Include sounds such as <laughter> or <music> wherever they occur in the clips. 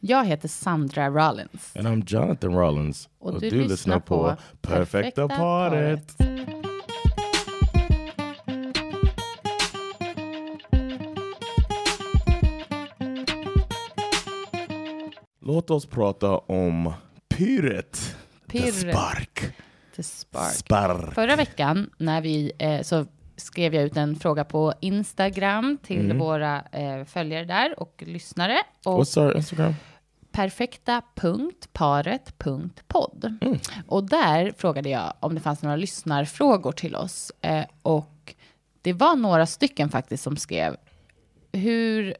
Jag heter Sandra Rollins. And I'm Jonathan Rollins. Och du lyssnar på Perfekta paret. Låt oss prata om pyret. The Pyret. spark. The Spark. Spark. Förra veckan när vi, eh, så skrev jag ut en fråga på Instagram till Mm. våra eh, följare där och lyssnare. Och What's our Instagram? perfekta.paret.podd. Mm. Och där frågade jag om det fanns några lyssnarfrågor till oss. Eh, och det var några stycken faktiskt som skrev hur,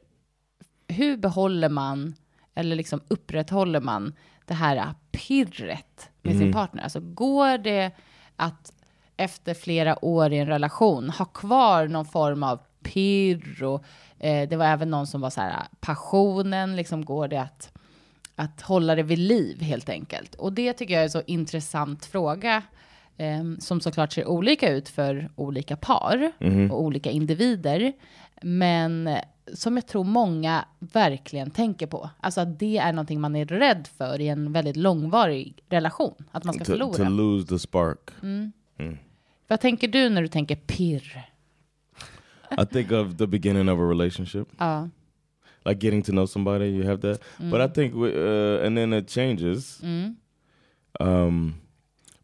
hur behåller man eller liksom upprätthåller man det här pirret med sin partner? Alltså går det att efter flera år i en relation ha kvar någon form av pirr och eh, det var även någon som var så här passionen, liksom går det att att hålla det vid liv helt enkelt. Och det tycker jag är en så intressant fråga eh, som såklart ser olika ut för olika par och olika individer. Men eh, som jag tror många verkligen tänker på. Alltså att det är någonting man är rädd för i en väldigt långvarig relation. Att man ska To, förlora. to lose the spark. Vad tänker du när du tänker pirr? I think of the beginning of a relationship. Ja. like getting to know somebody you have that but i think we, uh, and then it changes um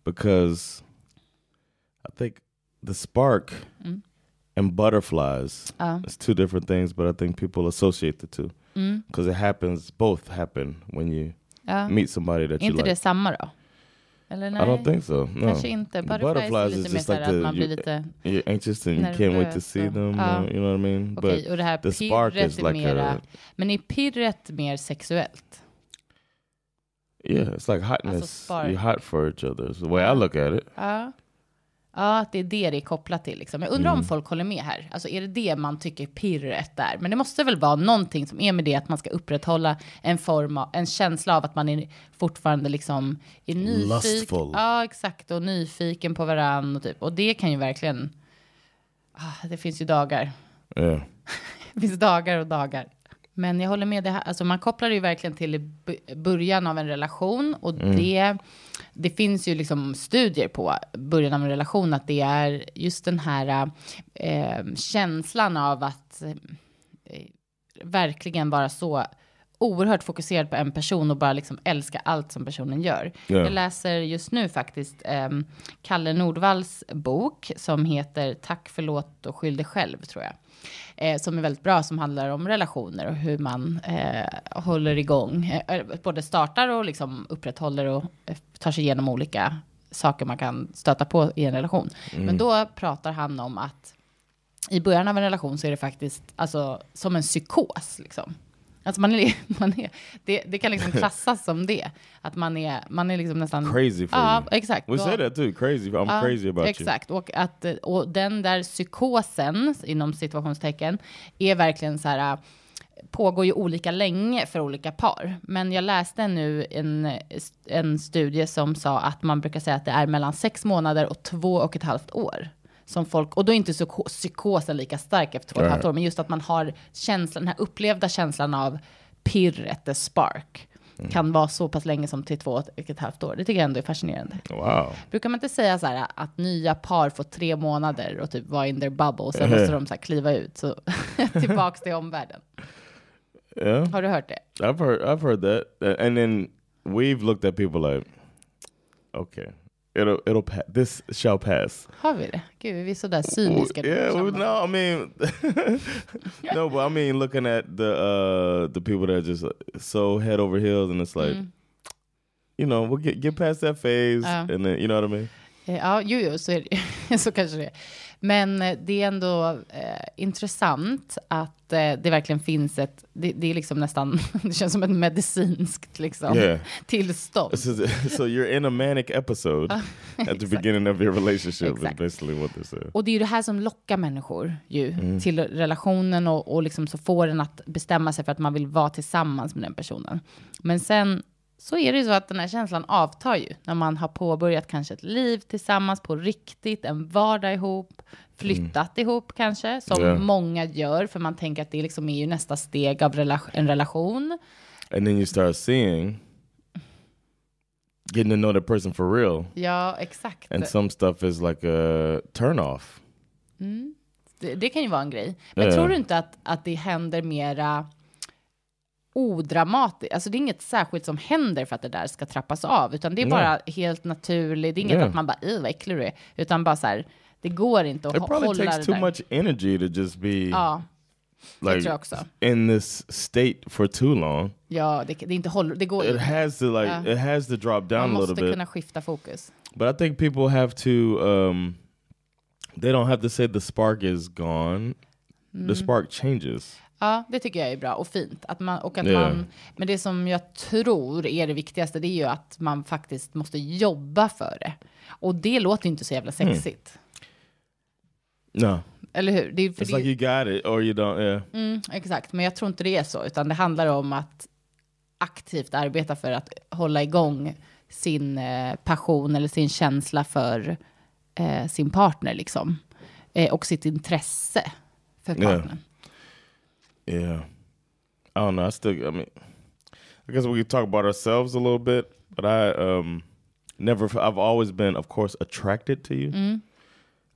because i think the spark and butterflies it's two different things but i think people associate the two because it happens both happen when you Ja. meet somebody that Är you inte like det samma då? Eller nej? i don't think so no Kanske inte. Butterflies, är lite mer såhär att man blir lite... you're anxious and you can't wait to see them uh, you know what i mean Okej, och det här the spark is like mera... a Men är pirret mer sexuellt? Yeah, it's like hotness. spark. You're hot for each other. It's the way I look at it. Ja. Ja, att det är det det är kopplat till. Liksom. Jag undrar om folk håller med här. Alltså är det det man tycker pirret är? Men det måste väl vara någonting som är med det att man ska upprätthålla en form av, en känsla av att man är fortfarande liksom är nyfiken. Ja, exakt. Och nyfiken på varandra. Och, typ. och det kan ju verkligen, ah, det finns ju dagar. Yeah. <laughs> Det finns dagar och dagar. Men jag håller med, det här, alltså man kopplar det ju verkligen till början av en relation. Och det, det finns ju liksom studier på början av en relation att det är just den här eh, känslan av att eh, verkligen vara så oerhört fokuserad på en person och bara liksom älska allt som personen gör. Ja. Jag läser just nu faktiskt eh, Kalle Nordvalls bok som heter Tack, förlåt och skyll dig själv tror jag. Eh, som är väldigt bra, som handlar om relationer och hur man eh, håller igång, eh, både startar och liksom upprätthåller och eh, tar sig igenom olika saker man kan stöta på i en relation. Men då pratar han om att i början av en relation så är det faktiskt alltså, som en psykos. Liksom. Alltså man är, <laughs> man är, det, det kan liksom klassas som det. Att man är, man är liksom nästan... Crazy for ja, you. exakt. We say that too. Crazy. I'm Ja, crazy about you. Exakt, och, att, och den där psykosen, inom situationstecken, är verkligen så här, pågår ju olika länge för olika par. Men jag läste nu en, en studie som sa att man brukar säga att det är mellan sex månader och två och ett halvt år. Som folk, och då är inte psyko- psykosen lika stark efter två och ett halvt år, men just att man har känslan, den här upplevda känslan av pirret, the spark, kan vara så pass länge som till två och ett halvt år. Det tycker jag ändå är fascinerande. Wow. Brukar man inte säga så här att nya par får tre månader och typ vara in their bubble, sen måste de så här kliva ut, så <laughs> tillbaks till omvärlden. Yeah. Har du hört det? I've heard I've heard that. And then we've looked at people like, okay, it'll it'll pa- this shall pass. Har vi det? Gud, vi är så där cyniska. Yeah, well, no, I mean, <laughs> no, but I mean, looking at the uh the people that are just uh, so head over heels, and it's like, you know, we'll get get past that phase, Ja. and then you know what I mean. Eh, Ja, jo, jo, så, är det, <laughs> så kanske det är. Men eh, det är ändå eh, intressant att eh, det verkligen finns ett, det, det är liksom nästan, <laughs> det känns som ett medicinskt liksom, Yeah. tillstånd. So, so you're in a manic episode <laughs> at the beginning of your relationship. Is basically what they said. Och det är ju det här som lockar människor ju Mm. till relationen och, och liksom så får den att bestämma sig för att man vill vara tillsammans med den personen. Men sen så är det ju så att den här känslan avtar ju när man har påbörjat kanske ett liv tillsammans på riktigt, en vardag ihop, flyttat ihop kanske, som Ja. många gör, för man tänker att det liksom är ju nästa steg av rela- en relation. And then you start seeing, getting to know the person for real. Ja, exakt. And some stuff is like a turn off. Det, det kan ju vara en grej. Men Ja. tror du inte att, att det händer mera odramatiskt? Alltså det är inget särskilt som händer för att det där ska trappas av, utan det är Nej. bara helt naturligt. Det är inget Ja. att man bara, "Ih, vad äcklig du är, utan bara så här, det går inte att It hå- probably hålla takes det too där. much energy to just be Ja, det like in this state for too long. Ja, det, det inte håll, det går It has to like Ja. it has to drop down a little bit. kunna skifta fokus. But I think people have to um they don't have to say the spark is gone. Mm. The spark changes. Ja, det tycker jag är bra och fint. Att man, och att Ja. man, men det som jag tror är det viktigaste, det är ju att man faktiskt måste jobba för det. Och det låter ju inte så jävla sexigt. No. Eller hur? Det är, för It's det, like you got it or you don't yeah. mm, exakt, men jag tror inte det är så, utan det handlar om att aktivt arbeta för att hålla igång sin eh, passion eller sin känsla för eh, sin partner liksom. Eh, och sitt intresse för partnern. Yeah. I don't know. I still I mean I guess we could talk about ourselves a little bit, but I um never I've always been of course attracted to you.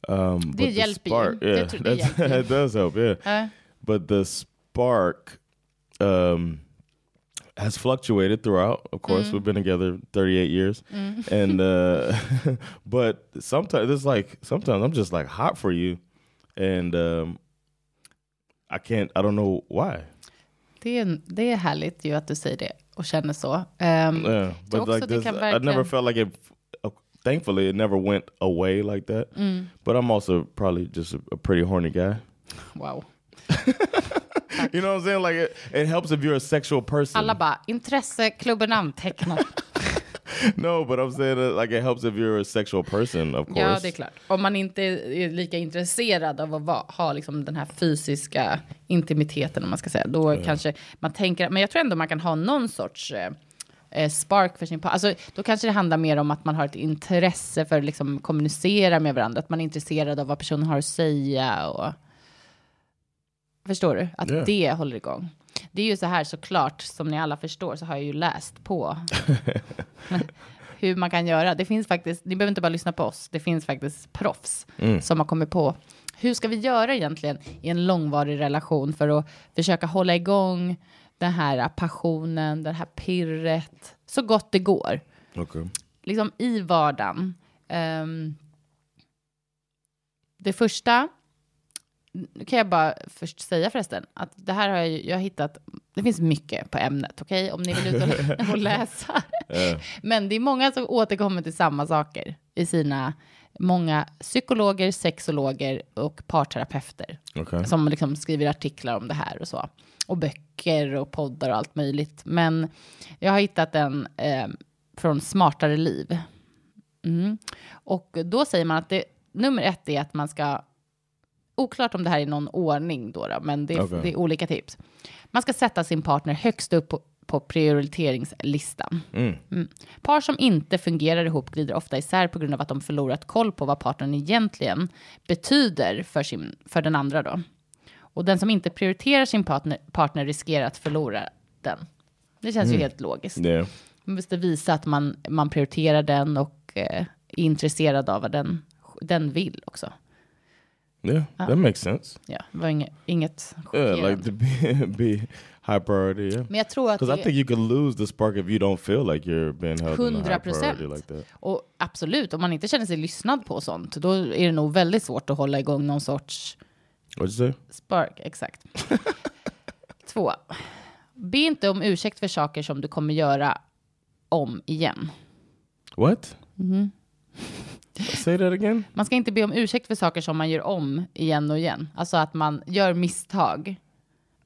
Um but the Mm. ju. spark, yeah, det ju. <laughs> it does help, yeah. Ja. but the spark um has fluctuated throughout of course we've been together 38 years <laughs> and uh <laughs> but sometimes it's like sometimes i'm just like hot for you and um i can't i don't know why Det, är, det är härligt ju att du säger det och känner så. Ehm, yeah but like this i never felt like it uh, thankfully it never went away like that but i'm also probably just a, a pretty horny guy Wow. <laughs> you know what i'm saying like it, it helps if you're a sexual person Alla bara, intresseklubben antecknar. <laughs> <laughs> No, but I'm saying that like it helps if you're a sexual person, of course. ja, det är klart. Om man inte är lika intresserad av att va, ha liksom den här fysiska intimiteten, om man ska säga, då kanske man tänker, men jag tror ändå man kan ha någon sorts eh, eh, spark för sin. Alltså, då kanske det handlar mer om att man har ett intresse för att liksom, kommunicera med varandra, att man är intresserad av vad personen har att säga. Och... Förstår du? Att Ja. det håller igång. Det är ju så här såklart, som ni alla förstår, så har jag ju läst på <laughs> hur man kan göra. Det finns faktiskt, ni behöver inte bara lyssna på oss, det finns faktiskt proffs som har kommit på hur ska vi göra egentligen i en långvarig relation för att försöka hålla igång den här passionen, det här pirret, så gott det går. Okay. Liksom i vardagen. Ehm, det första, nu kan jag bara först säga förresten, att det här har jag, jag har hittat, det finns mycket på ämnet, okej? Om ni vill ut och, <laughs> och läsa. Men det är många som återkommer till samma saker i sina, många psykologer, sexologer och parterapeuter Okay. som liksom skriver artiklar om det här och så. Och böcker och poddar och allt möjligt. Men jag har hittat en eh, från Smartare liv. Mm. Och då säger man att det, nummer ett är att man ska, oklart om det här är någon ordning då, då men det, är- Okej. det är olika tips. Man ska sätta sin partner högst upp på, på prioriteringslistan. Mm. Par som inte fungerar ihop glider ofta isär på grund av att de förlorat koll på vad partnern egentligen betyder för, sin, för den andra. Då. Och den som inte prioriterar sin partner, partner riskerar att förlora den. Det känns ju helt logiskt. Yeah. Man måste visa att man, man prioriterar den och eh, är intresserad av vad den, den vill också. Yeah. That makes sense. Ja, det var inget, inget Yeah, like to be <laughs> be high priority. Yeah. Men jag tror att Because I think you could lose the spark if you don't feel like you're being held in a high 100 priority like that. Och absolut, om man inte känner sig lyssnad på och sånt, då är det nog väldigt svårt att hålla igång någon sorts What'd you say? spark. Exakt. <laughs> Två. Be inte om ursäkt för saker som du kommer göra om igen. What? Say that again. Man ska inte be om ursäkt för saker som man gör om igen och igen. Alltså att man gör misstag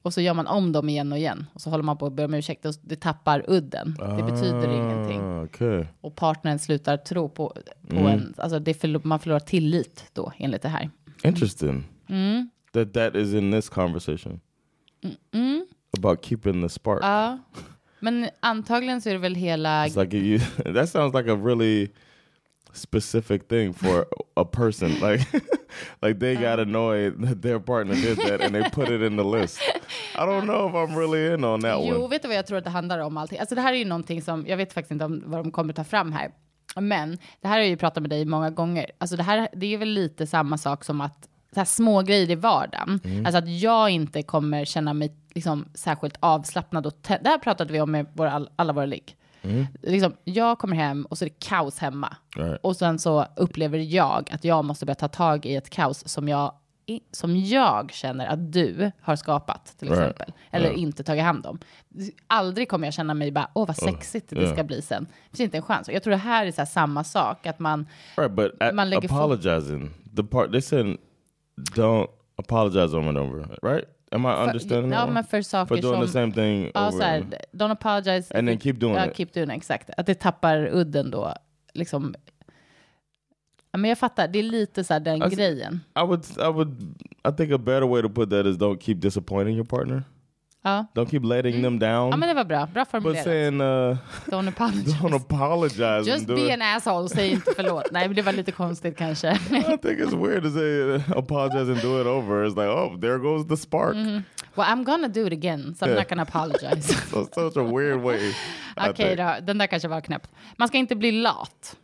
och så gör man om dem igen och igen. Och så håller man på att be om ursäkt och det tappar udden. Det betyder ingenting. Ah, Okay. Och partnern slutar tro på, på Mm. en, alltså det förlor, man förlorar tillit då enligt det här. Interesting. Mm. That that is in this conversation about keeping the spark. Ja, men antagligen så är det väl hela... Like you. <laughs> That sounds like a really specific thing for a person. <laughs> Like, like they got annoyed that their partner did that, and they put it in the list. I don't <laughs> know if I'm really in on that Jo, one. vet du vad jag tror att det handlar om allting? Alltså det här är ju någonting som, jag vet faktiskt inte om vad de kommer ta fram här. Men det här har jag ju pratat med dig många gånger. Alltså det här, det är väl lite samma sak som att så här små grejer i vardagen. Mm. Alltså att jag inte kommer känna mig liksom särskilt avslappnad och Det här pratade vi om med våra, all- alla våra ligg. Liksom, jag kommer hem och så är det kaos hemma. Mm. Right. Och sen så upplever jag att jag måste börja ta tag i ett kaos som jag, som jag känner att du har skapat, till Right. exempel. Eller Yeah. inte tagit hand om. Aldrig kommer jag känna mig bara, åh vad sexigt det yeah. ska bli sen. Det finns inte en chans. Jag tror det här är så här samma sak, att man, Right, but Man lägger apologizing. The part they said, don't apologize over and over. Right? Am I understanding? ja, men för saker for doing som, the same thing ja, over så här, don't apologize. And then keep doing ja, it. keep doing exakt. Att det tappar udden då, liksom. Ja, men jag fattar, det är lite så här den Alltså- grejen. I would, I would, I think a better way to put that is don't keep disappointing your partner. Ja. Don't keep letting them down. ja, men det var bra. Bra but formulerat. saying uh, Don't <laughs> apologize. don't apologize. Just be it. an asshole, säg inte förlåt. Nej, men det var lite konstigt kanske. I think it's weird to say uh, apologize and do it over. It's like, oh, there goes the spark. well, I'm gonna do it again, so I'm not gonna apologize. <laughs> So such a weird way. <laughs> Okej think. då, den där kanske var knäppt. Man ska inte bli lat.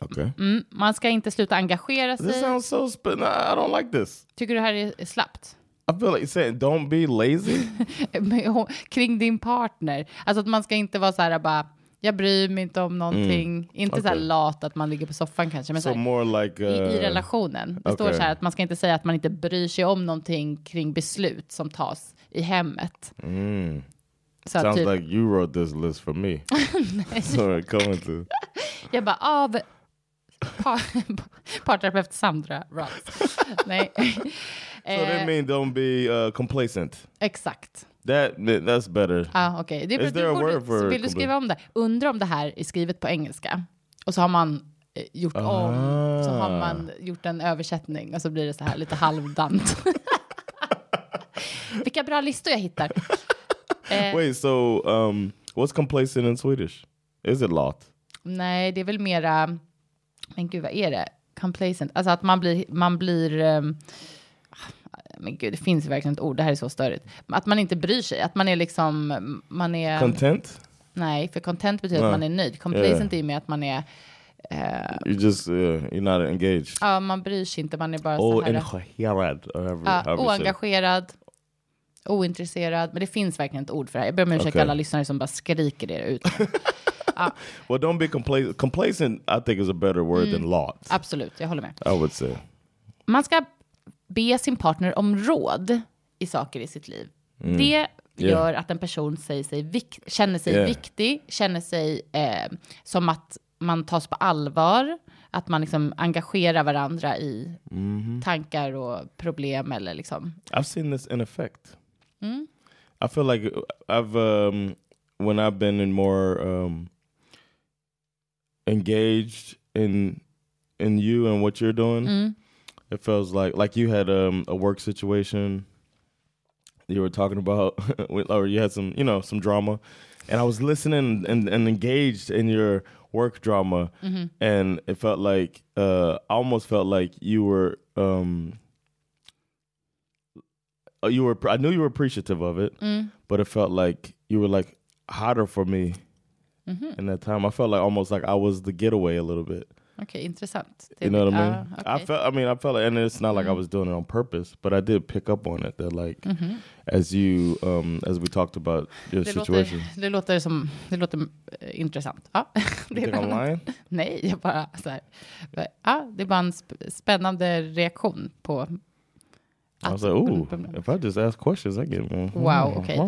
Okay. Mm, man ska inte sluta engagera This sig. sounds so. Sp- nah, I don't like this. Tycker du det här är slappt? I feel like saying don't be lazy. <laughs> Med- Kring din partner. Alltså att man ska inte vara så här bara, jag bryr mig inte om någonting. Inte så här Mm. Lat att man ligger på soffan kanske. Men så so här, more like uh, i, i relationen. Det står okej. så här att man ska inte säga att man inte bryr sig om någonting kring beslut som tas i hemmet. Mm. Så Sounds typ, like you wrote this list for me. <laughs> so coming to. <laughs> Jag bara av par, parterapeut Sandra Ross. Nej. So they Eh, mean don't be uh, complacent. exakt. That that's better. Ah, okej. Det Is du there a word for Vill du skriva om det? Undrar om det här är skrivet på engelska. Och så har man eh, gjort om, så har Ah. man gjort en översättning och så blir det så här lite halvdant. <laughs> Vilka bra listor jag hittar. <laughs> Eh, Wait, so um, what's complacent in Swedish? Is it lot? Nej, det är väl mera, men gud vad är det? Complacent, alltså att man blir, man blir, ehm, men gud det finns verkligen ett ord, det här är så störigt. Att man inte bryr sig, att man är liksom, man är, Content? nej, för content betyder Ja. att man är nöjd. Complacent Ja. är med att man är, You just uh, you're not engaged. ja man bryr sig inte, man är bara Oh, så här, engagerad. it. oengagerad, ointresserad, men det finns verkligen ett ord för det här. Jag ber om ursäkt Okej. alla lyssnare som bara skriker det ut. <laughs> Well, don't be complacent. Complacent, I think, is a better word than lot. Absolut, jag håller med. I would say. man ska be sin partner om råd i saker i sitt liv. Det gör att en person säger sig känner sig Yeah. viktig, känner sig eh, som att man tas på allvar, att man liksom engagerar varandra i tankar och problem eller liksom. I've seen this in effect. I feel like I've um, when I've been in more um, engaged in in you and what you're doing. It feels like like you had um, a work situation you were talking about, <laughs> or you had some you know some drama, and I was listening and, and engaged in your work drama, and it felt like uh, I almost felt like you were. Um, uh, you were I knew you were appreciative of it, but it felt like you were like hotter for me in that time. I felt like almost like I was the getaway a little bit. Okej, intressant. You know what I mean? ja, I okej. felt I mean I felt like, and it's not like I was doing it on purpose, but I did pick up on it that like as you um as we talked about your det, situation. låter, det låter som, det låter eh, intressant. Ja, <laughs> det I'm lying? Nej, jag bara så här. Ja, det är bara en sp- spännande reaktion på I was like, ooh, if I just ask questions, I get more. Wow, okej.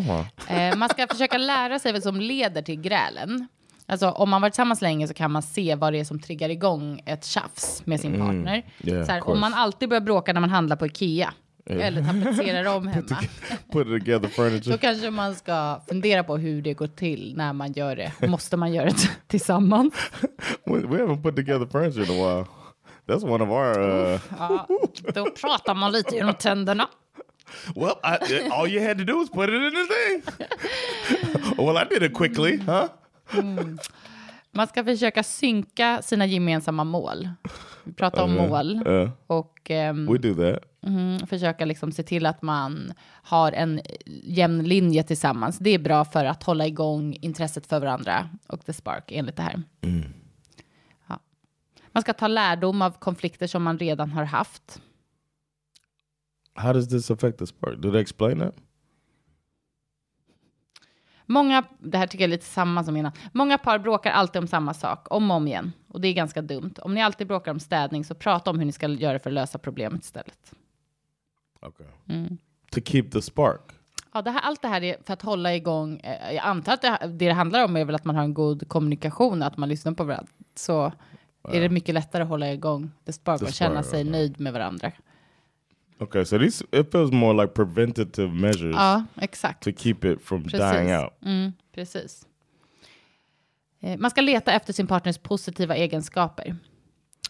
Eh, man ska försöka lära sig vad som leder till grälen. Alltså om man varit tillsammans länge så kan man se vad det är som triggar igång ett tjafs med sin partner. Yeah, så här, om man alltid börjar bråka när man handlar på Ikea. Eller tapetserar om <laughs> hemma. Put together <laughs> Då furniture. kanske man ska fundera på hur det går till när man gör det. Måste man göra det <laughs> tillsammans? We, we haven't put together furniture in a while. That's one of our. Uh, Ja, då pratar man lite genom tänderna. well, I, all you had to do was put it in the thing. well, I did it quickly, huh? Man ska försöka synka sina gemensamma mål. Vi pratar om mål. Uh, Och ehm, we do that. mm, försöka liksom se till att man har en jämn linje tillsammans. Det är bra för att hålla igång intresset för varandra och the spark enligt det här. Ja. Man ska ta lärdom av konflikter som man redan har haft. How does this affect the spark? Do they explain that? Många, det här tycker jag är lite samma som innan. Många par bråkar alltid om samma sak, om och om igen. Och det är ganska dumt. Om ni alltid bråkar om städning, så prata om hur ni ska göra för att lösa problemet istället. Okay. Mm. To keep the spark. Ja, det här, allt det här är för att hålla igång. Eh, jag antar att det, det det handlar om är väl att man har en god kommunikation, att man lyssnar på varandra. Så är det mycket lättare att hålla igång the spark The och känna sig okay. nöjd med varandra. Okay, so these it feels more like preventative measures Ja, exakt. to keep it from Precis. dying out. Mm, precis. Eh, Man ska leta efter sin partners positiva egenskaper.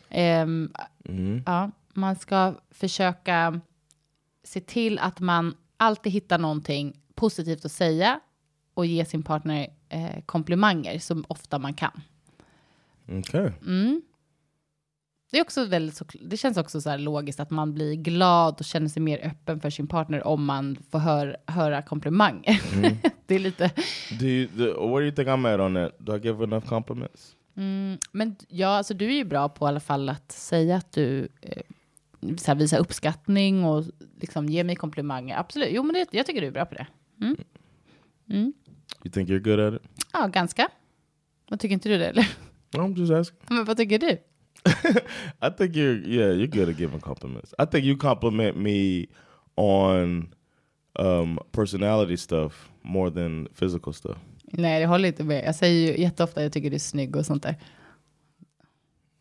Ehm, ja, man ska försöka se till att man alltid hittar någonting positivt att säga och ge sin partner eh, komplimanger så ofta man kan. Okay. Det, är också väldigt så, det känns också så logiskt att man blir glad och känner sig mer öppen för sin partner om man får hör, höra komplimanger. <laughs> det är lite... Do you, the, where do you think I'm at on that? Do I give enough compliments? Men ja, alltså du är ju bra på i alla fall att säga att du eh, här, visar uppskattning och liksom ger mig komplimanger. Absolut, jo men det, jag tycker du är bra på det. You think you're good at it? Ja, ganska. Vad tycker inte du det eller? I'm just asking. Men vad tycker du? <laughs> I think you're yeah, you're good at giving compliments. I think you compliment me on um, personality stuff more than physical stuff. Nej, jag håller inte med. Jag säger ju jätteofta att jag tycker du är snygg och sånt där.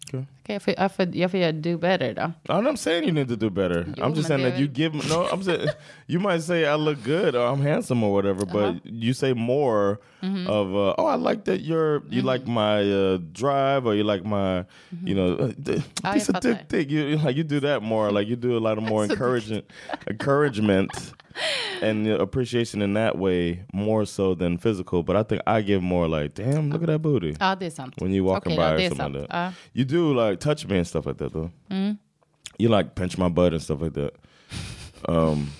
Okay. Får, jag, får, jag får do better då. I'm not saying you need to do better. Jo, I'm just saying that är you give no. I'm saying <laughs> you might say I look good or I'm handsome or whatever, Uh-huh. but you say more Mm-hmm. of uh, oh I like that you're you like my uh, drive or you like my you know uh, Ja, <laughs> piece of dick. You you- like you do that more like you do a lot of <laughs> more encouragement encouragement and appreciation in that way more so than physical. But I think I give more like damn look at that booty Ja, det something when you walking Okej by or something like that. Ja. You do like touch me and stuff like that though. You like pinch my butt and stuff like that. <laughs> Um,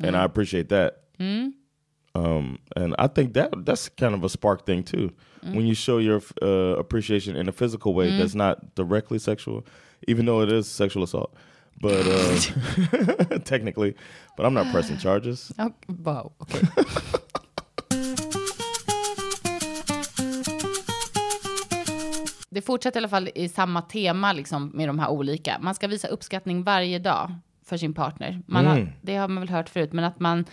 and I appreciate that. Um, and I think that that's kind of a spark thing too. When you show your uh, appreciation in a physical way that's not directly sexual, even though it is sexual assault. But uh, <laughs> <laughs> technically, but I'm not pressing charges. Ja, Wow, okej. Det fortsätter i alla fall i samma tema liksom, med de här olika. Man ska visa uppskattning varje dag för sin partner. Man har, det har man väl hört förut, men att man,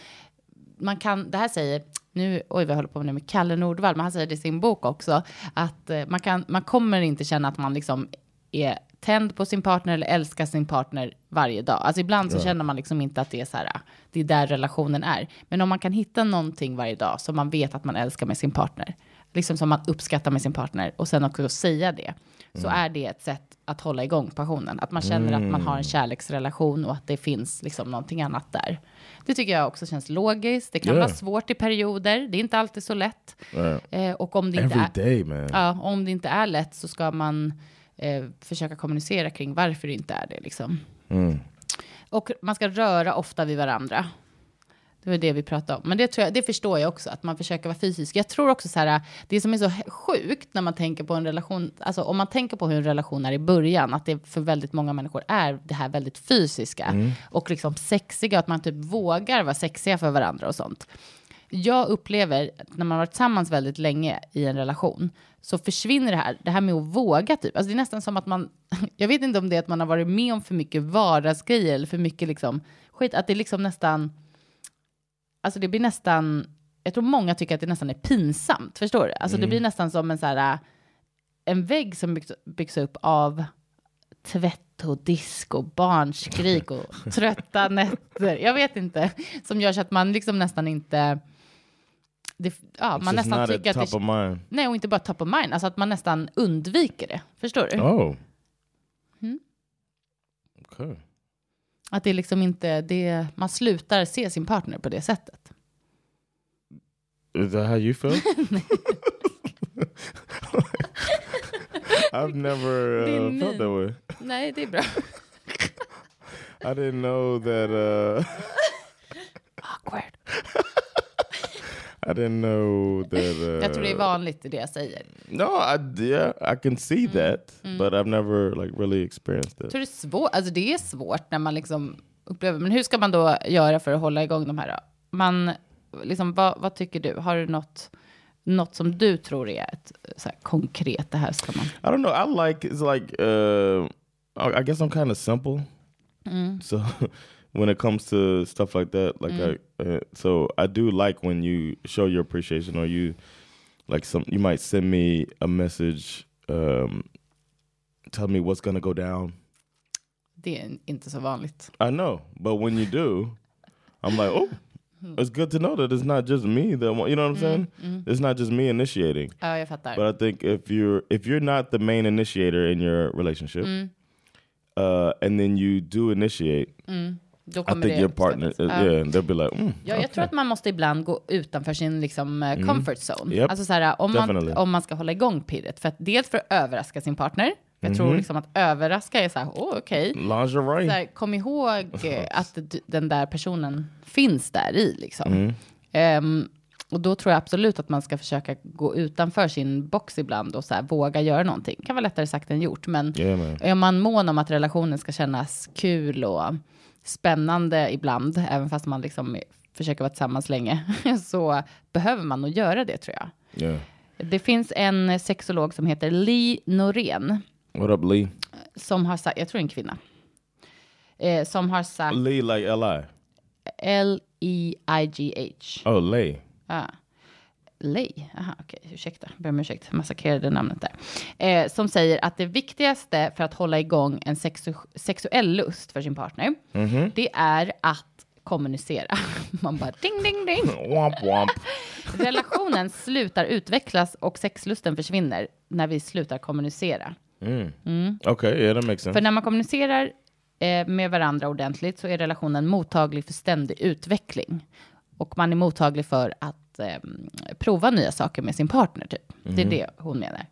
man kan, det här säger, nu, oj jag håller på nu med Kalle Nordvall, men han säger det i sin bok också, att eh, man, kan, man kommer inte känna att man liksom är tänd på sin partner eller älskar sin partner varje dag. Alltså ibland så känner man liksom inte att det är så här, det är där relationen är. Men om man kan hitta någonting varje dag som man vet att man älskar med sin partner, liksom som man uppskattar med sin partner och sen också säga det, så är det ett sätt att hålla igång passionen. Att man känner att man har en kärleksrelation och att det finns liksom någonting annat där. Det tycker jag också känns logiskt. Det kan Yeah. vara svårt i perioder. Det är inte alltid så lätt. Eh, och om det inte är... day, man. Ja, om det inte är lätt så ska man eh, försöka kommunicera kring varför det inte är det. Liksom. Och man ska röra ofta vid varandra. Det var det vi pratade om. Men det, tror jag, det förstår jag också, att man försöker vara fysisk. Jag tror också så här, det som är så sjukt när man tänker på en relation, alltså om man tänker på hur en relation är i början, att det för väldigt många människor är det här väldigt fysiska och liksom sexiga, att man typ vågar vara sexiga för varandra och sånt. Jag upplever att när man har varit tillsammans väldigt länge i en relation så försvinner det här, det här med att våga typ. Alltså det är nästan som att man, <laughs> jag vet inte om det är att man har varit med om för mycket vardagsgrejer eller för mycket liksom skit, att det liksom nästan, alltså det blir nästan jag tror många tycker att det nästan är pinsamt, förstår du? Alltså det blir nästan som en så här, en vägg som byggs, byggs upp av tvätt och disk och barnskrik och <laughs> trötta nätter. Jag vet inte, som gör så att man liksom nästan inte, det, ja, It's man nästan tycker at att det, nej och inte bara top of mind, alltså att man nästan undviker det, förstår du? Oh. Mm. Okay. Att det liksom inte, det, man slutar se sin partner på det sättet. Is that how you feel? <laughs> <laughs> I've never uh, felt that way. Nej, det är bra. <laughs> I didn't know that. Uh, Awkward. I didn't know that. Uh, Jag tror det är vanligt i det jag säger. No, I yeah, I can see that, but I've never like really experienced Jag it. tror det är svårt, alltså det är svårt när man liksom upplever, men hur ska man då göra för att hålla igång de här då? Man, liksom, vad, vad tycker du? Har du något, något som du tror är ett så här, konkret, det här ska man... I don't know. I like it's like uh, I guess I'm kind of simple. So <laughs> when it comes to stuff like that, like I, uh, so I do like when you show your appreciation or you like some you might send me a message, um, tell me what's gonna go down. Det är inte så vanligt. I know, but when you do, I'm like, oh, it's good to know that it's not just me that you know what I'm saying? It's not just me initiating. Ja, jag fattar. But I think if you're if you're not the main initiator in your relationship, uh, and then you do initiate, då I kommer think det your partner, uh, Ja. yeah, they'll be like, mm, Ja, jag tror att man måste ibland gå utanför sin liksom, eh, comfort zone. Yep. Alltså så här, om, man, om man ska hålla igång pirret. För att dels för att överraska sin partner. Jag tror liksom att överraska är så här, åh okej. lingerie. Så här, kom ihåg <laughs> eh, att den där personen finns där i. Liksom. Ehm, och då tror jag absolut att man ska försöka gå utanför sin box ibland och så här, våga göra någonting. kan vara lättare sagt än gjort, men Yeah, man. är man mån om att relationen ska kännas kul och spännande ibland, även fast man liksom försöker vara tillsammans länge, <laughs> så behöver man nog göra det tror jag. Yeah. Det finns en sexolog som heter Li Norén What up, Lee? som har sagt, jag tror en kvinna, eh, som har sagt Lee like Li. L-E-I-G-H. Oh, Lee. Ah. Lej, aha, okej, ursäkta, ber om ursäkt, massakrerade namnet där. Eh, som säger att det viktigaste för att hålla igång en sexu sexuell lust för sin partner, det är att kommunicera. <laughs> Man bara ding, ding, ding. <laughs> Womp womp. Relationen slutar utvecklas och sexlusten försvinner när vi slutar kommunicera. Okay, yeah, that makes sense. För när man kommunicerar eh, med varandra ordentligt så är relationen mottaglig för ständig utveckling. Och man är mottaglig för att eh, prova nya saker med sin partner, typ. Det är det hon menar.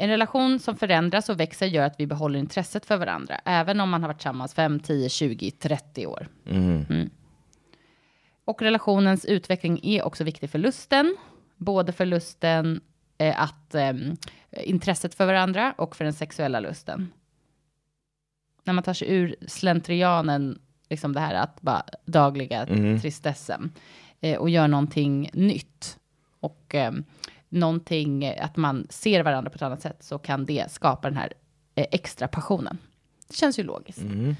En relation som förändras och växer gör att vi behåller intresset för varandra, även om man har varit tillsammans 5, 10, 20, 30 år. Mm. Och relationens utveckling är också viktig för lusten, både för lusten eh, att eh, intresset för varandra och för den sexuella lusten. När man tar sig ur slentrianen, liksom det här att bara dagliga tristessen eh, och gör någonting nytt och eh, någonting eh, att man ser varandra på ett annat sätt så kan det skapa den här eh, extra passionen. Det känns ju logiskt. Eh,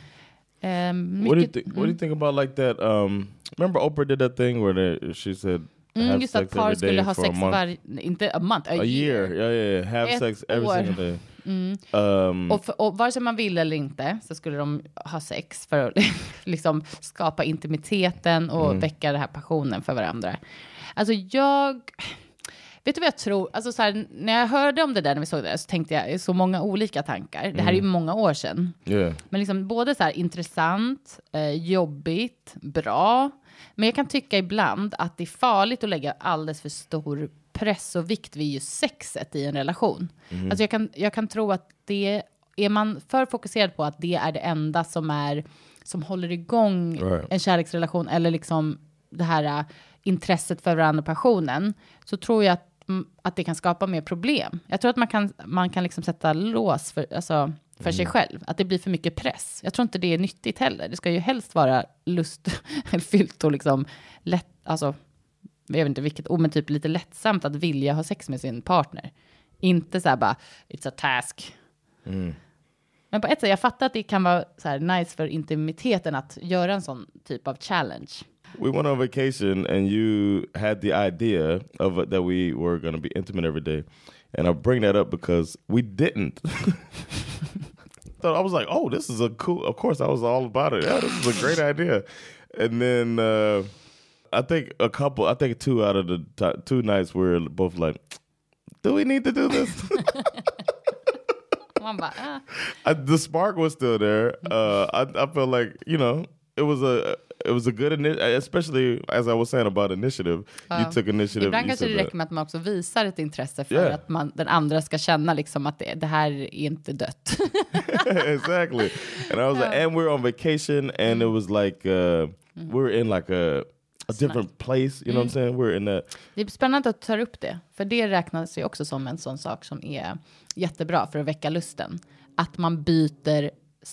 Mm-hmm. What do you think? What do you think about like that? Um, remember Oprah did that thing where they, she said Mm, just att par skulle ha sex varje, inte a month, a, a year. year. Yeah, yeah. Have Ett sex every år. single day. Um, Och, för, och vare sig man vill eller inte så skulle de ha sex för att <laughs> liksom skapa intimiteten och Mm. väcka den här passionen för varandra. Alltså jag... Vet du vad jag tror? Alltså så här, när jag hörde om det där när vi såg det där, så tänkte jag så många olika tankar. Det här är ju många år sedan. yeah. Men liksom både så här intressant, eh, jobbigt, bra. Men jag kan tycka ibland att det är farligt att lägga alldeles för stor press och vikt vid just sexet i en relation. Alltså jag kan, jag kan tro att det, är man för fokuserad på att det är det enda som är, som håller igång Right. en kärleksrelation eller liksom det här äh, intresset för varandra och passionen, så tror jag att, mm, att det kan skapa mer problem. Jag tror att man kan, man kan liksom sätta lås för, alltså, för sig själv, att det blir för mycket press. Jag tror inte det är nyttigt heller. Det ska ju helst vara lustfyllt <laughs> och liksom lätt, alltså, jag vet inte vilket ord, men typ lite lättsamt att vilja ha sex med sin partner. Inte så här bara, it's a task. Men på ett sätt, jag fattar att det kan vara så här nice för intimiteten att göra en sån typ av challenge. We went on vacation and you had the idea of it, that we were going to be intimate every day. And I bring that up because we didn't. <laughs> so I was like, oh, this is a cool, of course I was all about it. Yeah, this is a great idea. And then uh, I think a couple, I think two out of the t- two nights we were both like, do we need to do this? <laughs> Ah. I, the spark was still there. Uh, I, I felt like you know it was a it was a good initiative, especially as I was saying about initiative. You took initiative. Ibland kanske det räcker med att man också visar ett intresse för Yeah. att man, den andra ska känna liksom att det, det här är inte dött. <laughs> exactly. And I was like, and we were on vacation, and it was like uh, we were in like a a different place. You know what I'm saying? We're in that. Det är spännande att du tar upp det, för det räknas ju också som en sån sak som är jättebra för att väcka lusten. Att man byter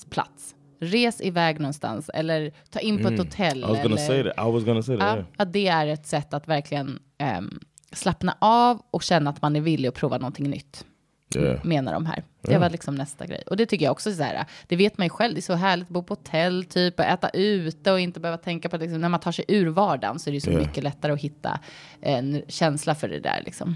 plats. Res iväg någonstans eller ta in på ett hotell. Mm. I was gonna eller, say that. I was gonna say that. Ja, yeah. att det är ett sätt att verkligen ehm, slappna av och känna att man är villig att prova någonting nytt. Yeah. Menar de här. Det var liksom nästa grej. Och det tycker jag också är så här, det vet man ju själv, det är så härligt att bo på hotell typ och äta ute och inte behöva tänka på att liksom, när man tar sig ur vardagen så är det så Ja. mycket lättare att hitta en känsla för det där liksom.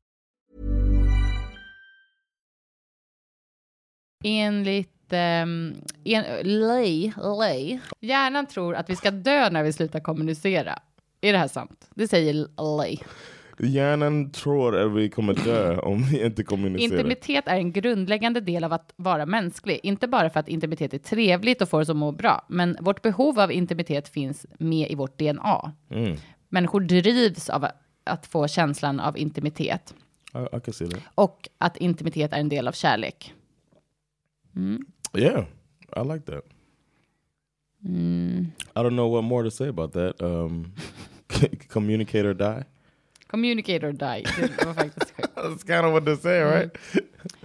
Enligt um, en, Lay, Lay, hjärnan tror att vi ska dö när vi slutar kommunicera. Är det här sant? Det säger Lay. Hjärnan tror att vi kommer dö <clears throat> om vi inte kommunicerar. Intimitet är en grundläggande del av att vara mänsklig. Inte bara för att intimitet är trevligt och får oss att må bra, men vårt behov av intimitet finns med i vårt DNA. Mm. Människor drivs av att få känslan av intimitet I, I och att intimitet är en del av kärlek. Yeah, I like that. Mm. I don't know what more to say about that. Um, <laughs> communicate or die. Communicate or die. Det var faktiskt. <laughs> That's kind of what they say, right?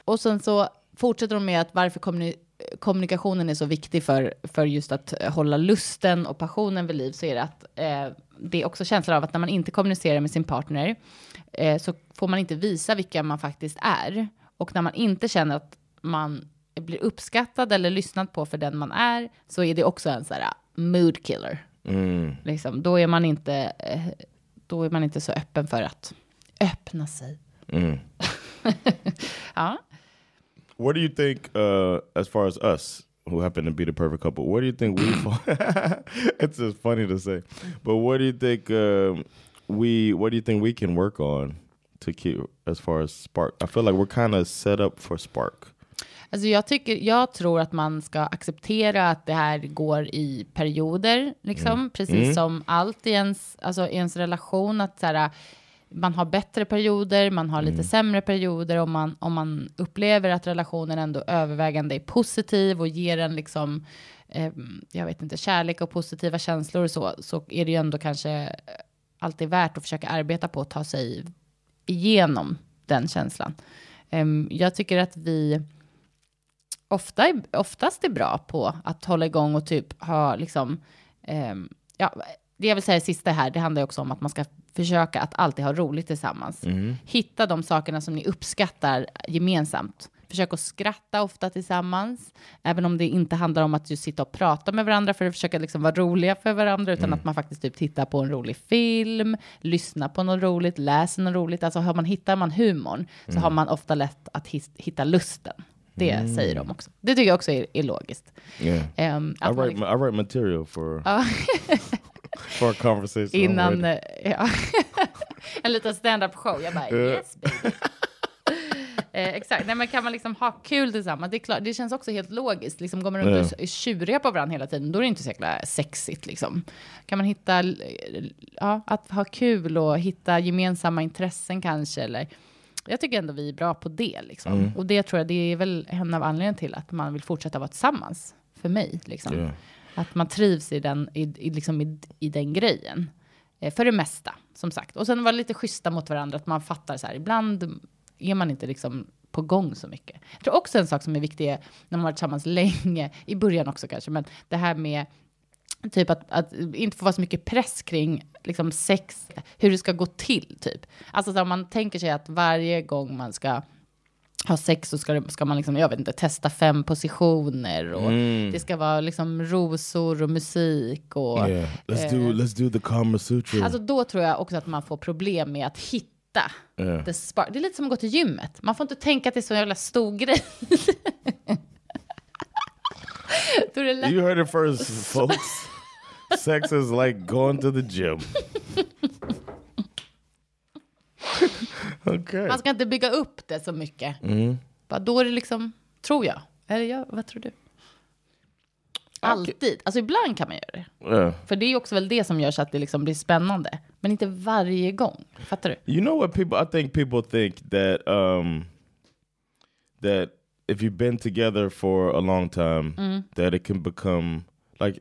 Och sen så fortsätter de med att varför kommuni- kommunikationen är så viktig för, för just att hålla lusten och passionen vid liv så är det att eh, det är också känslan av att när man inte kommunicerar med sin partner eh, så får man inte visa vilka man faktiskt är. Och när man inte känner att man blir uppskattad eller lyssnad på för den man är så är det också en sån här mood killer. Mm. Liksom, då, är man inte, eh, då är man inte så öppen för att öppna sig. Mm. <laughs> Ja. What do you think, uh, as far as us, who happen to be the perfect couple, where do you think we fall? <laughs> it's just funny to say, but what do you think um, we? What do you think we can work on to keep as far as spark? I feel like we're kind of set up for spark. Alltså jag, tycker, jag tror att man ska acceptera att det här går i perioder, liksom. precis som allt i ens, alltså i ens relation. Att så här, man har bättre perioder, man har lite sämre perioder. Om man, om man upplever att relationen ändå övervägande är positiv och ger en liksom, eh, jag vet inte, kärlek och positiva känslor och så, så är det ju ändå kanske alltid värt att försöka arbeta på att ta sig igenom den känslan. Em, jag tycker att vi ofta, oftast är bra på att hålla igång och typ ha liksom, ehm, ja, det jag vill säga sista här, det handlar ju också om att man ska försöka att alltid ha roligt tillsammans. Hitta de sakerna som ni uppskattar gemensamt. Försök att skratta ofta tillsammans, även om det inte handlar om att just sitta och prata med varandra för att försöka liksom vara roliga för varandra, utan att man faktiskt typ tittar på en rolig film, lyssnar på något roligt, läser något roligt. Alltså har man, hittar man humorn så har man ofta lätt att hitta lusten. Det säger de också. Det tycker jag också är, är logiskt. Yeah. Ehm, I write liksom- I write material for <laughs> for a conversation. Innan, eh, ja. <laughs> en liten stand-up show. Jag bara, yes baby. <laughs> Eh, exakt, nej men kan man liksom ha kul tillsammans, det, är klart, det känns också helt logiskt. Liksom, går man runt och är tjuriga på varandra hela tiden, då är det inte så jäkla sexigt. Liksom. Kan man hitta, ja, att ha kul och hitta gemensamma intressen kanske, eller jag tycker ändå vi är bra på det. Liksom. Och det tror jag, det är väl en av anledningarna till att man vill fortsätta vara tillsammans, för mig. Liksom. Yeah. Att man trivs i den, i, i, liksom i, i den grejen. Eh, för det mesta, som sagt. Och sen vara lite schyssta mot varandra, att man fattar så här, ibland är man inte liksom på gång så mycket. Jag tror också en sak som är viktig är, när man varit tillsammans <laughs> länge, i början också kanske, men det här med typ att, att inte få vara så mycket press kring liksom sex, hur det ska gå till typ. Alltså så här, man tänker sig att varje gång man ska ha sex så ska, det, ska man liksom, jag vet inte, testa fem positioner och det ska vara liksom rosor och musik och Yeah. Let's do let's do the Kama Sutra. Alltså då tror jag också att man får problem med att hitta Yeah. the spark. Det är lite som att gå till gymmet. Man får inte tänka att det är så jävla stor grej. <laughs> you heard it first, folks. <laughs> Sex is like going to the gym. okay. Man ska inte bygga upp det så mycket. Mm. Bara Då är det liksom, tror jag. Eller jag, vad tror du? Alltid. Alltså ibland kan man göra det. Yeah. För det är också väl det som gör så att det liksom blir spännande. Men inte varje gång. Fattar du? You know what people? I think people think that um that if you've been together for a long time, that it can become like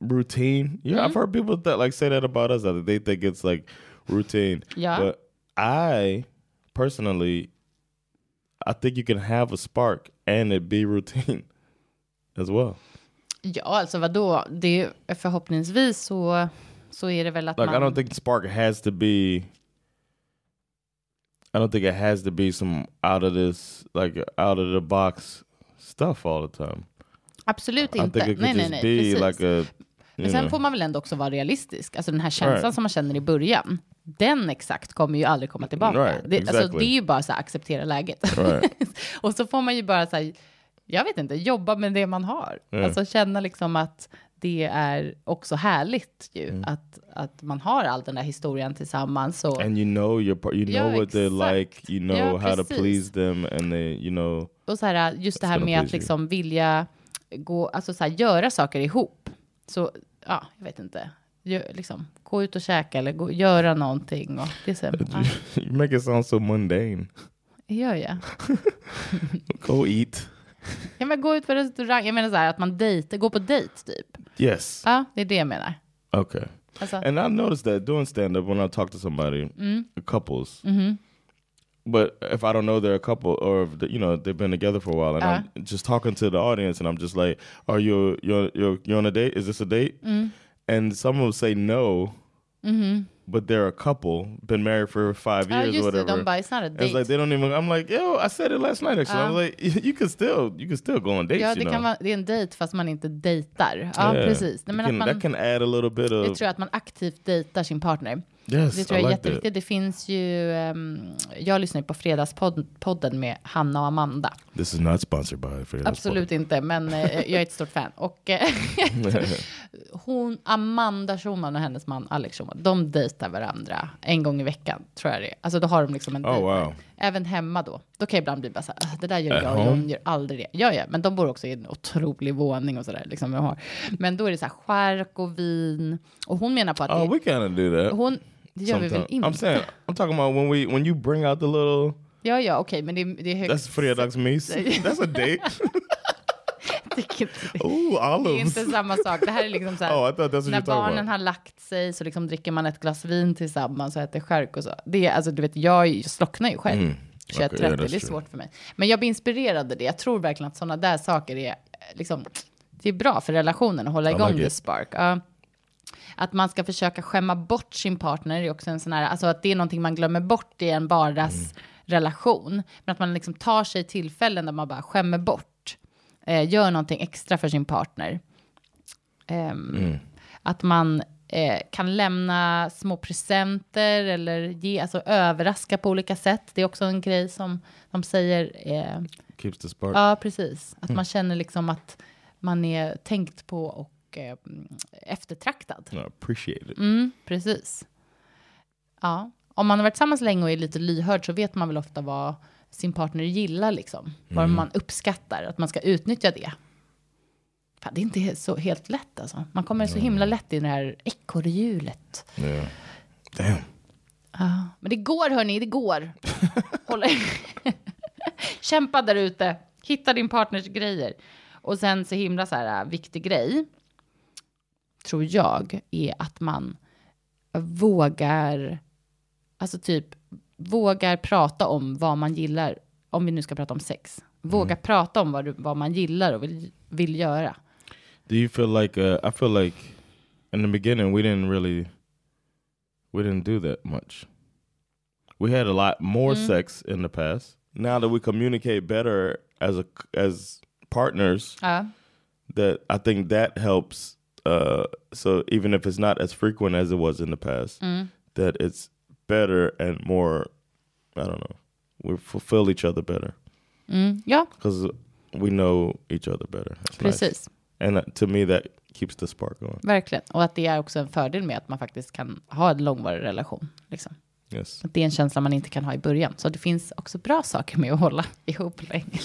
routine. Yeah, I've mm-hmm. heard people that like say that about us. That they think it's like routine. Yeah. But I personally, I think you can have a spark and it be routine <laughs> as well. Ja, alltså vadå? Det är, förhoppningsvis så, så är det väl att Like man... I don't think spark has to be. I don't think it has to be some out of this like out of the box stuff all the time. Absolut inte. Nej, nej, nej. Precis. like a. Men sen know, får man väl ändå också vara realistisk. Alltså den här känslan Right. som man känner i början, den exakt kommer ju aldrig komma tillbaka. Right, det, alltså, exactly. det är ju bara så här, acceptera läget. Right. <laughs> och så får man ju bara så här, jag vet inte, jobba med det man har. Yeah. Alltså känna liksom att det är också härligt ju, Mm. att, att man har all den där historien tillsammans. Och, and you know your you Ja, know what they like. You know Ja, how to please them, and they you know. och så här, just det här med att liksom vilja gå, alltså så här, göra saker ihop. Så, ja, jag vet inte. Gö, liksom, gå ut och käka eller gå, göra någonting. Och det är så, you make it sound so mundane. gör jag. <laughs> Go eat. Ja, men gå ut på restaurang. Jag menar så här, att man dejtar, gå på dejt typ. Yes. Ja, det är det jag menar. Okay. Alltså, And I noticed that doing stand up when I talk to somebody, Mm. couples. Mm-hmm. But if I don't know they're a couple, or if the, you know they've been together for a while, and I'm just talking to the audience, and I'm just like, "Are you you're you're, you're on a date? Is this a date?" Mm. And someone will say no, but they're a couple, been married for five Mm-hmm. years or whatever. it's not a And it's like they don't even. I'm like, yo, I said it last night. Actually, I was like, <laughs> you can still you can still go on dates. Ja, you det know? kan vara, det är en dejt fast man inte dejtar. Ja, Yeah. precis. Nej, men can- att man, that can add a little bit jag of tror att man aktivt dejtar sin partner. Yes. Det tror jag är like jätteviktigt. Det finns ju, ehm, jag lyssnar ju på Fredagspodden med Hanna och Amanda. This is not sponsored by Fredags Absolut inte, men eh, jag är ett stort fan. Och eh, <laughs> hon, Amanda Schumann och hennes man Alex Schumann, de dejtar varandra en gång i veckan, tror jag det är. Alltså då har de liksom en Oh, wow. Även hemma då. Då kan jag ibland bli bara så här, "Ah, det där gör At jag home? John gör aldrig det. Ja, ja, men de bor också i en otrolig våning och sådär. Liksom, jag har. Men då är det så här skärk och vin. Och hon menar på att Oh, det, we kind of do that. hon, det gör vi väl inte? I'm saying, I'm talking about when we when you bring out the little. Ja, ja, okej, men det, det är högst... That's fredagsmys. That's a date. <laughs> Ooh, Det är inte samma sak. Det här är liksom så här, <laughs> Oh, när barnen about. har lagt sig så liksom dricker man ett glas vin tillsammans och äter skärk och så. Det är, alltså, du vet, jag slocknar ju själv. 21-30, Mm. Okay, yeah, det är svårt för mig. Men jag blir inspirerad av det. Jag tror verkligen att sådana där saker är, eh, liksom, det är bra för relationen att hålla igång like the spark. Ja. Att man ska försöka skämma bort sin partner är också en sån här, alltså att det är någonting man glömmer bort i en vardagsrelation. Men att man liksom tar sig tillfällen där man bara skämmer bort, eh, gör någonting extra för sin partner. Ehm, Att man eh, kan lämna små presenter eller ge, alltså överraska på olika sätt. Det är också en grej som de säger eh, keeps the spark. Ja, precis. Att man känner liksom att man är tänkt på och eh, eftertraktad. No, appreciate it. Mm, precis. Ja, om man har varit tillsammans länge och är lite lyhörd så vet man väl ofta vad sin partner gillar liksom. Vad man uppskattar, att man ska utnyttja det. Fan, det är inte så helt lätt alltså. Man kommer så himla lätt in i det här ekorrhjulet. Yeah. Damn. Ja, men det går hörni, det går. <laughs> Kämpa där ute. Hitta din partners grejer. Och sen så himla så här äh, viktig grej. Tror jag är att man vågar. Alltså typ vågar prata om vad man gillar. Om vi nu ska prata om sex. Våga prata om vad, du, vad man gillar och vill, vill göra. Do you feel like uh, I feel like in the beginning we didn't really we didn't do that much. We had a lot more sex in the past. Now that we communicate better as a as partners, Ja, that I think that helps. Uh, so even if it's not as frequent as it was in the past, that it's better and more. I don't know. We fulfill each other better mm, ja because we know each other better. That's nice. precis. And uh, to me, that keeps the spark going. Verkligen. Och att det är också en fördel med att man faktiskt kan ha en långvarig relation. Liksom. Yes. Att det är en känsla man inte kan ha i början. Så det finns också bra saker med att hålla <laughs> ihop länge.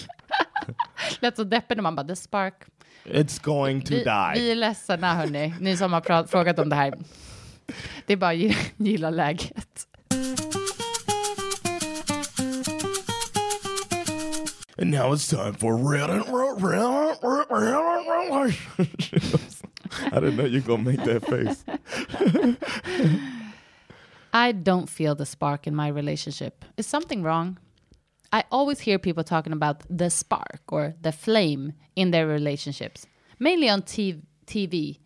<laughs> Lät så deppig när man bara, the spark. It's going to Vi, die. vi är ledsna hörni, ni som har frågat om det här. Det är bara att gilla, läget. And now it's time for red and. I didn't know you gonna make that face. I don't feel the spark in my relationship. Is something wrong? I always hear people talking about the spark or the flame in their relationships, mainly on TV, TV,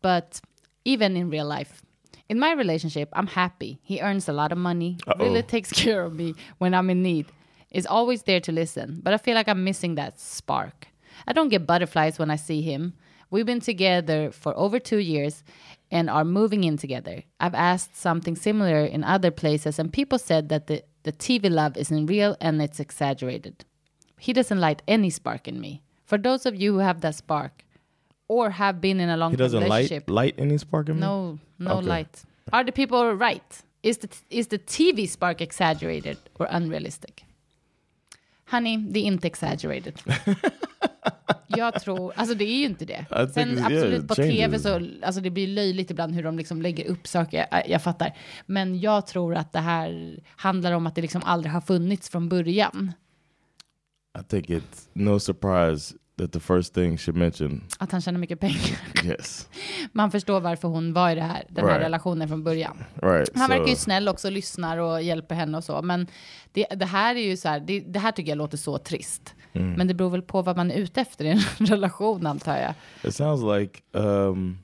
but even in real life. In my relationship, I'm happy. He earns a lot of money, really takes <laughs> care of me when I'm in need, is always there to listen, but I feel like I'm missing that spark. I don't get butterflies when I see him. We've been together for over two years and are moving in together. I've asked something similar in other places, and people said that the, the TV love isn't real and it's exaggerated. He doesn't light any spark in me. For those of you who have that spark or have been in a long He doesn't light relationship, light any spark in me. no, no Okay. light. Are the people right? Is the, is the TV spark exaggerated or unrealistic? Honey, the är inte exaggerated. <laughs> jag tror, alltså det är ju inte det. Sen absolut på tv så, alltså det blir löjligt ibland hur de liksom lägger upp saker, jag, jag fattar. Men jag tror att det här handlar om att det liksom aldrig har funnits från början. I think it's no surprise that the first thing she mentioned. Att han tjänar mycket pengar. Yes. <laughs> Man förstår varför hon var i det här, den här Right. relationen från början. Right. Han verkar ju so- snäll också, lyssnar och hjälper henne och så. Men det, det här är ju så här, det, det här tycker jag låter så trist. Mm. Men det beror väl på vad man är ute efter i en <laughs> relation antar jag. It sounds like um,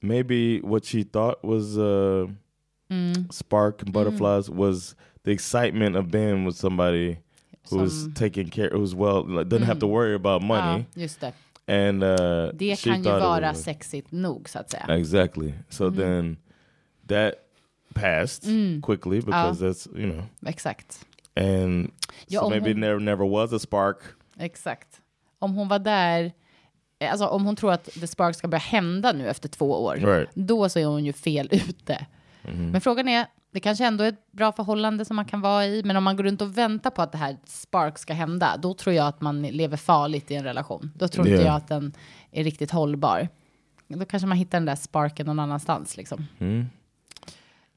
maybe what she thought was uh, Mm. spark and butterflies was the excitement of being with somebody who's Som- taking care, who's well, like, doesn't have to worry about money. Ja, just det. And uh, Det kan ju vara was- sexigt nog så att säga. Exactly. So Mm-hmm. then that passed Mm. quickly because that's you know, Exakt. And Ja, so maybe hon- there never was a spark. Exakt. Om hon var där, eh, alltså om hon tror att The Spark ska börja hända nu efter två år, Right. då så är hon ju fel ute. Men frågan är, det kanske ändå är ett bra förhållande som man kan vara i, men om man går runt och väntar på att det här Spark ska hända, då tror jag att man lever farligt i en relation. Då tror inte Yeah. jag att den är riktigt hållbar. Då kanske man hittar den där sparken någon annanstans. Liksom.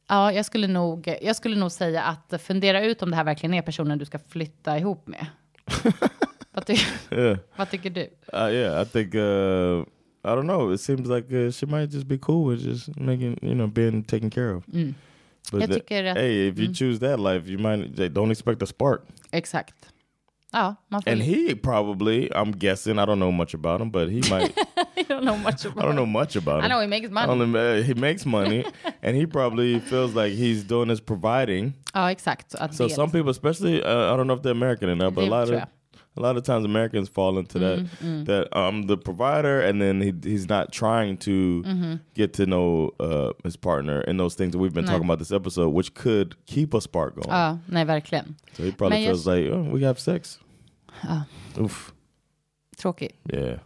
Ja, jag skulle, nog, jag skulle nog säga att fundera ut om det här verkligen är personen du ska flytta ihop med. <laughs> vad, ty Yeah. vad tycker du? Uh, yeah, I think uh, I don't know. It seems like uh, she might just be cool with just making you know being taken care of. But Mm. Jag the- tycker att- hey, if you mm. choose that life, you might don't expect a spark. Exakt. Ja, man får... And he probably, I'm guessing, I don't know much about him, but he <laughs> might. I don't know much about I don't know much about him. I know he makes money. know, he makes money, <laughs> and he probably feels like he's doing this providing. Ja, exakt. Att So det- some people, especially, uh, I don't know if they're American enough, but a lot of. A lot of times Americans fall into that that I'm the provider, and then he he's not trying to get to know uh, his partner and those things that we've been Nej. talking about this episode, which could keep a spark going. Ja, nej verkligen. so he probably feels jag- like oh, we have sex. Oof. Tråkigt. Yeah.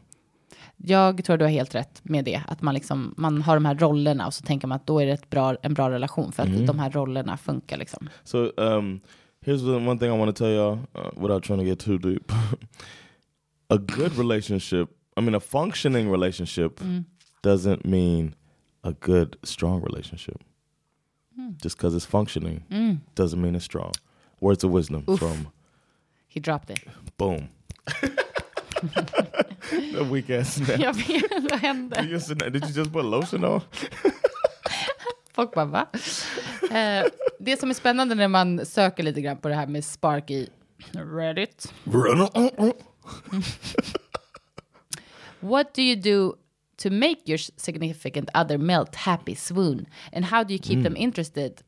Jag tror du har helt rätt med det. Att man, liksom, man har de här rollerna och så tänker man att då är det ett bra, en bra relation för att de här rollerna funkar. Liksom. So um, here's the one thing I want to tell y'all uh, without trying to get too deep. <laughs> a good relationship, I mean, a functioning relationship doesn't mean a good, strong relationship. Just because it's functioning doesn't mean it's strong. Words of wisdom from He dropped it. Boom. <laughs> the weak ass <laughs> snap. Jag vet, vad hände? Did you, just- did you just put lotion on? Folk bara, va? Eh, det som är spännande när man söker lite grann på det här med Spark i Reddit. What do you do to make your significant other melt happy swoon? And how do you keep them interested?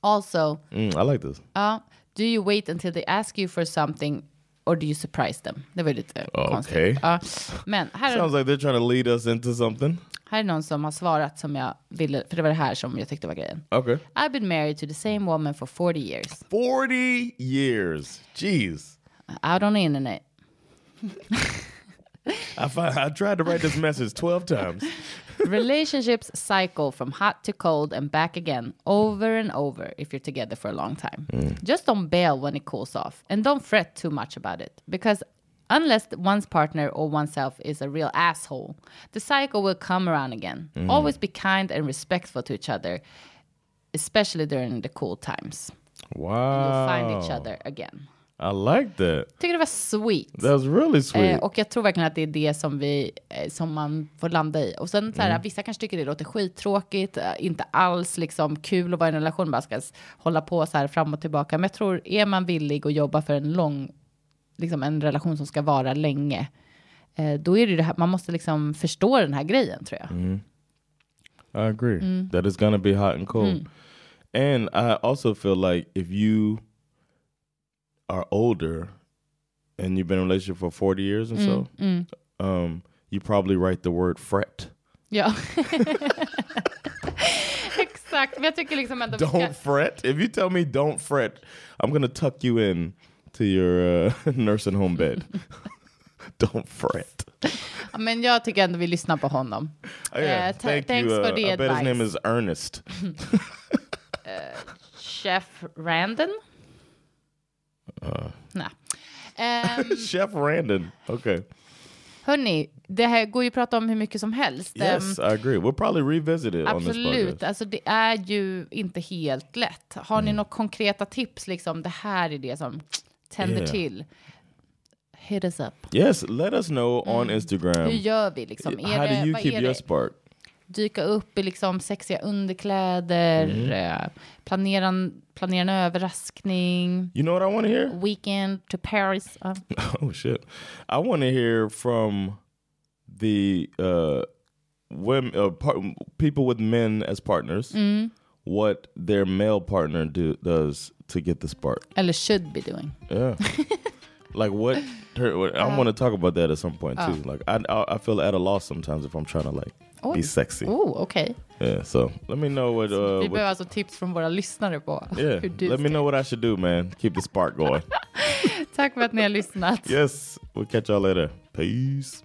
Also, Mm, I like this. ja, do you wait until they ask you for something or do you surprise them? Det var lite Okej. konstigt. Ja, men här, Sounds like they're trying to lead us into something. Här är någon som har svarat som jag ville, för det var det här som jag tyckte var grejen. Okay. I've been married to the same woman for 40 years. 40 years. Jeez. Out on the internet. I, fi- I tried to write this message 12 times. Relationships cycle from hot to cold and back again over and over if you're together for a long time. Just don't bail when it cools off and don't fret too much about it because unless one's partner or oneself is a real asshole, the cycle will come around again. Always be kind and respectful to each other, especially during the cool times. Wow. You'll find each other again. I like that. Tycker det var sweet. That was really sweet. Eh, och jag tror verkligen att det är det som, vi, eh, som man får landa i. Och sen så här, vissa kanske tycker det låter skittråkigt, eh, inte alls liksom kul att vara i en relation, bara ska hålla på så här fram och tillbaka. Men jag tror, är man villig att jobba för en lång, liksom en relation som ska vara länge, eh, då är det det här, man måste liksom förstå den här grejen tror jag. I agree that it's gonna be hot and cold. And I also feel like if you are older and you've been in a relationship for 40 years and so, um, you probably write the word fret. Ja. <laughs> Exakt, men jag tycker liksom ändå. Don't fret. If you tell me don't fret, I'm gonna tuck you in to your uh, <laughs> nursing home bed. <laughs> don't fret. Men jag tycker ändå vi lyssnar på honom. Oh, yeah. Eh, ta- Thank thanks you. Uh, for the I bet his name advice. is Ernest. <laughs> Chef Randon? Nej. Ehm, Chef Randon. Okay. hörni, det här går ju att prata om hur mycket som helst. Yes, I agree. We'll probably revisit it on this absolut. Alltså det är ju inte helt lätt. Har Mm. ni några konkreta tips? Liksom, det här är det som tänder Yeah. till. Hit us up. Yes, let us know on Instagram. Hur gör vi? Liksom? Är How det, do you keep your det? spark? Dyka upp i liksom sexiga underkläder, Mm. eh, planera, planera en överraskning, You know what I want to hear? weekend to Paris. Ja. <laughs> Oh shit! I want to hear from the uh, women, uh, people with men as partners. Mm. What their male partner do, does to get the spark? Eller should be doing. Yeah, <laughs> like what? Her, what I want to talk about that at some point too. Like I, I, I feel at a loss sometimes if I'm trying to like be sexy. Oh, okay. Yeah, so let me know what. Uh, Vi what behöver alltså tips från våra lyssnare på yeah, hur du let me ska- know what I should do, man. Keep the spark going. <laughs> Tack för att ni har lyssnat. yes, we'll catch y'all later. Peace.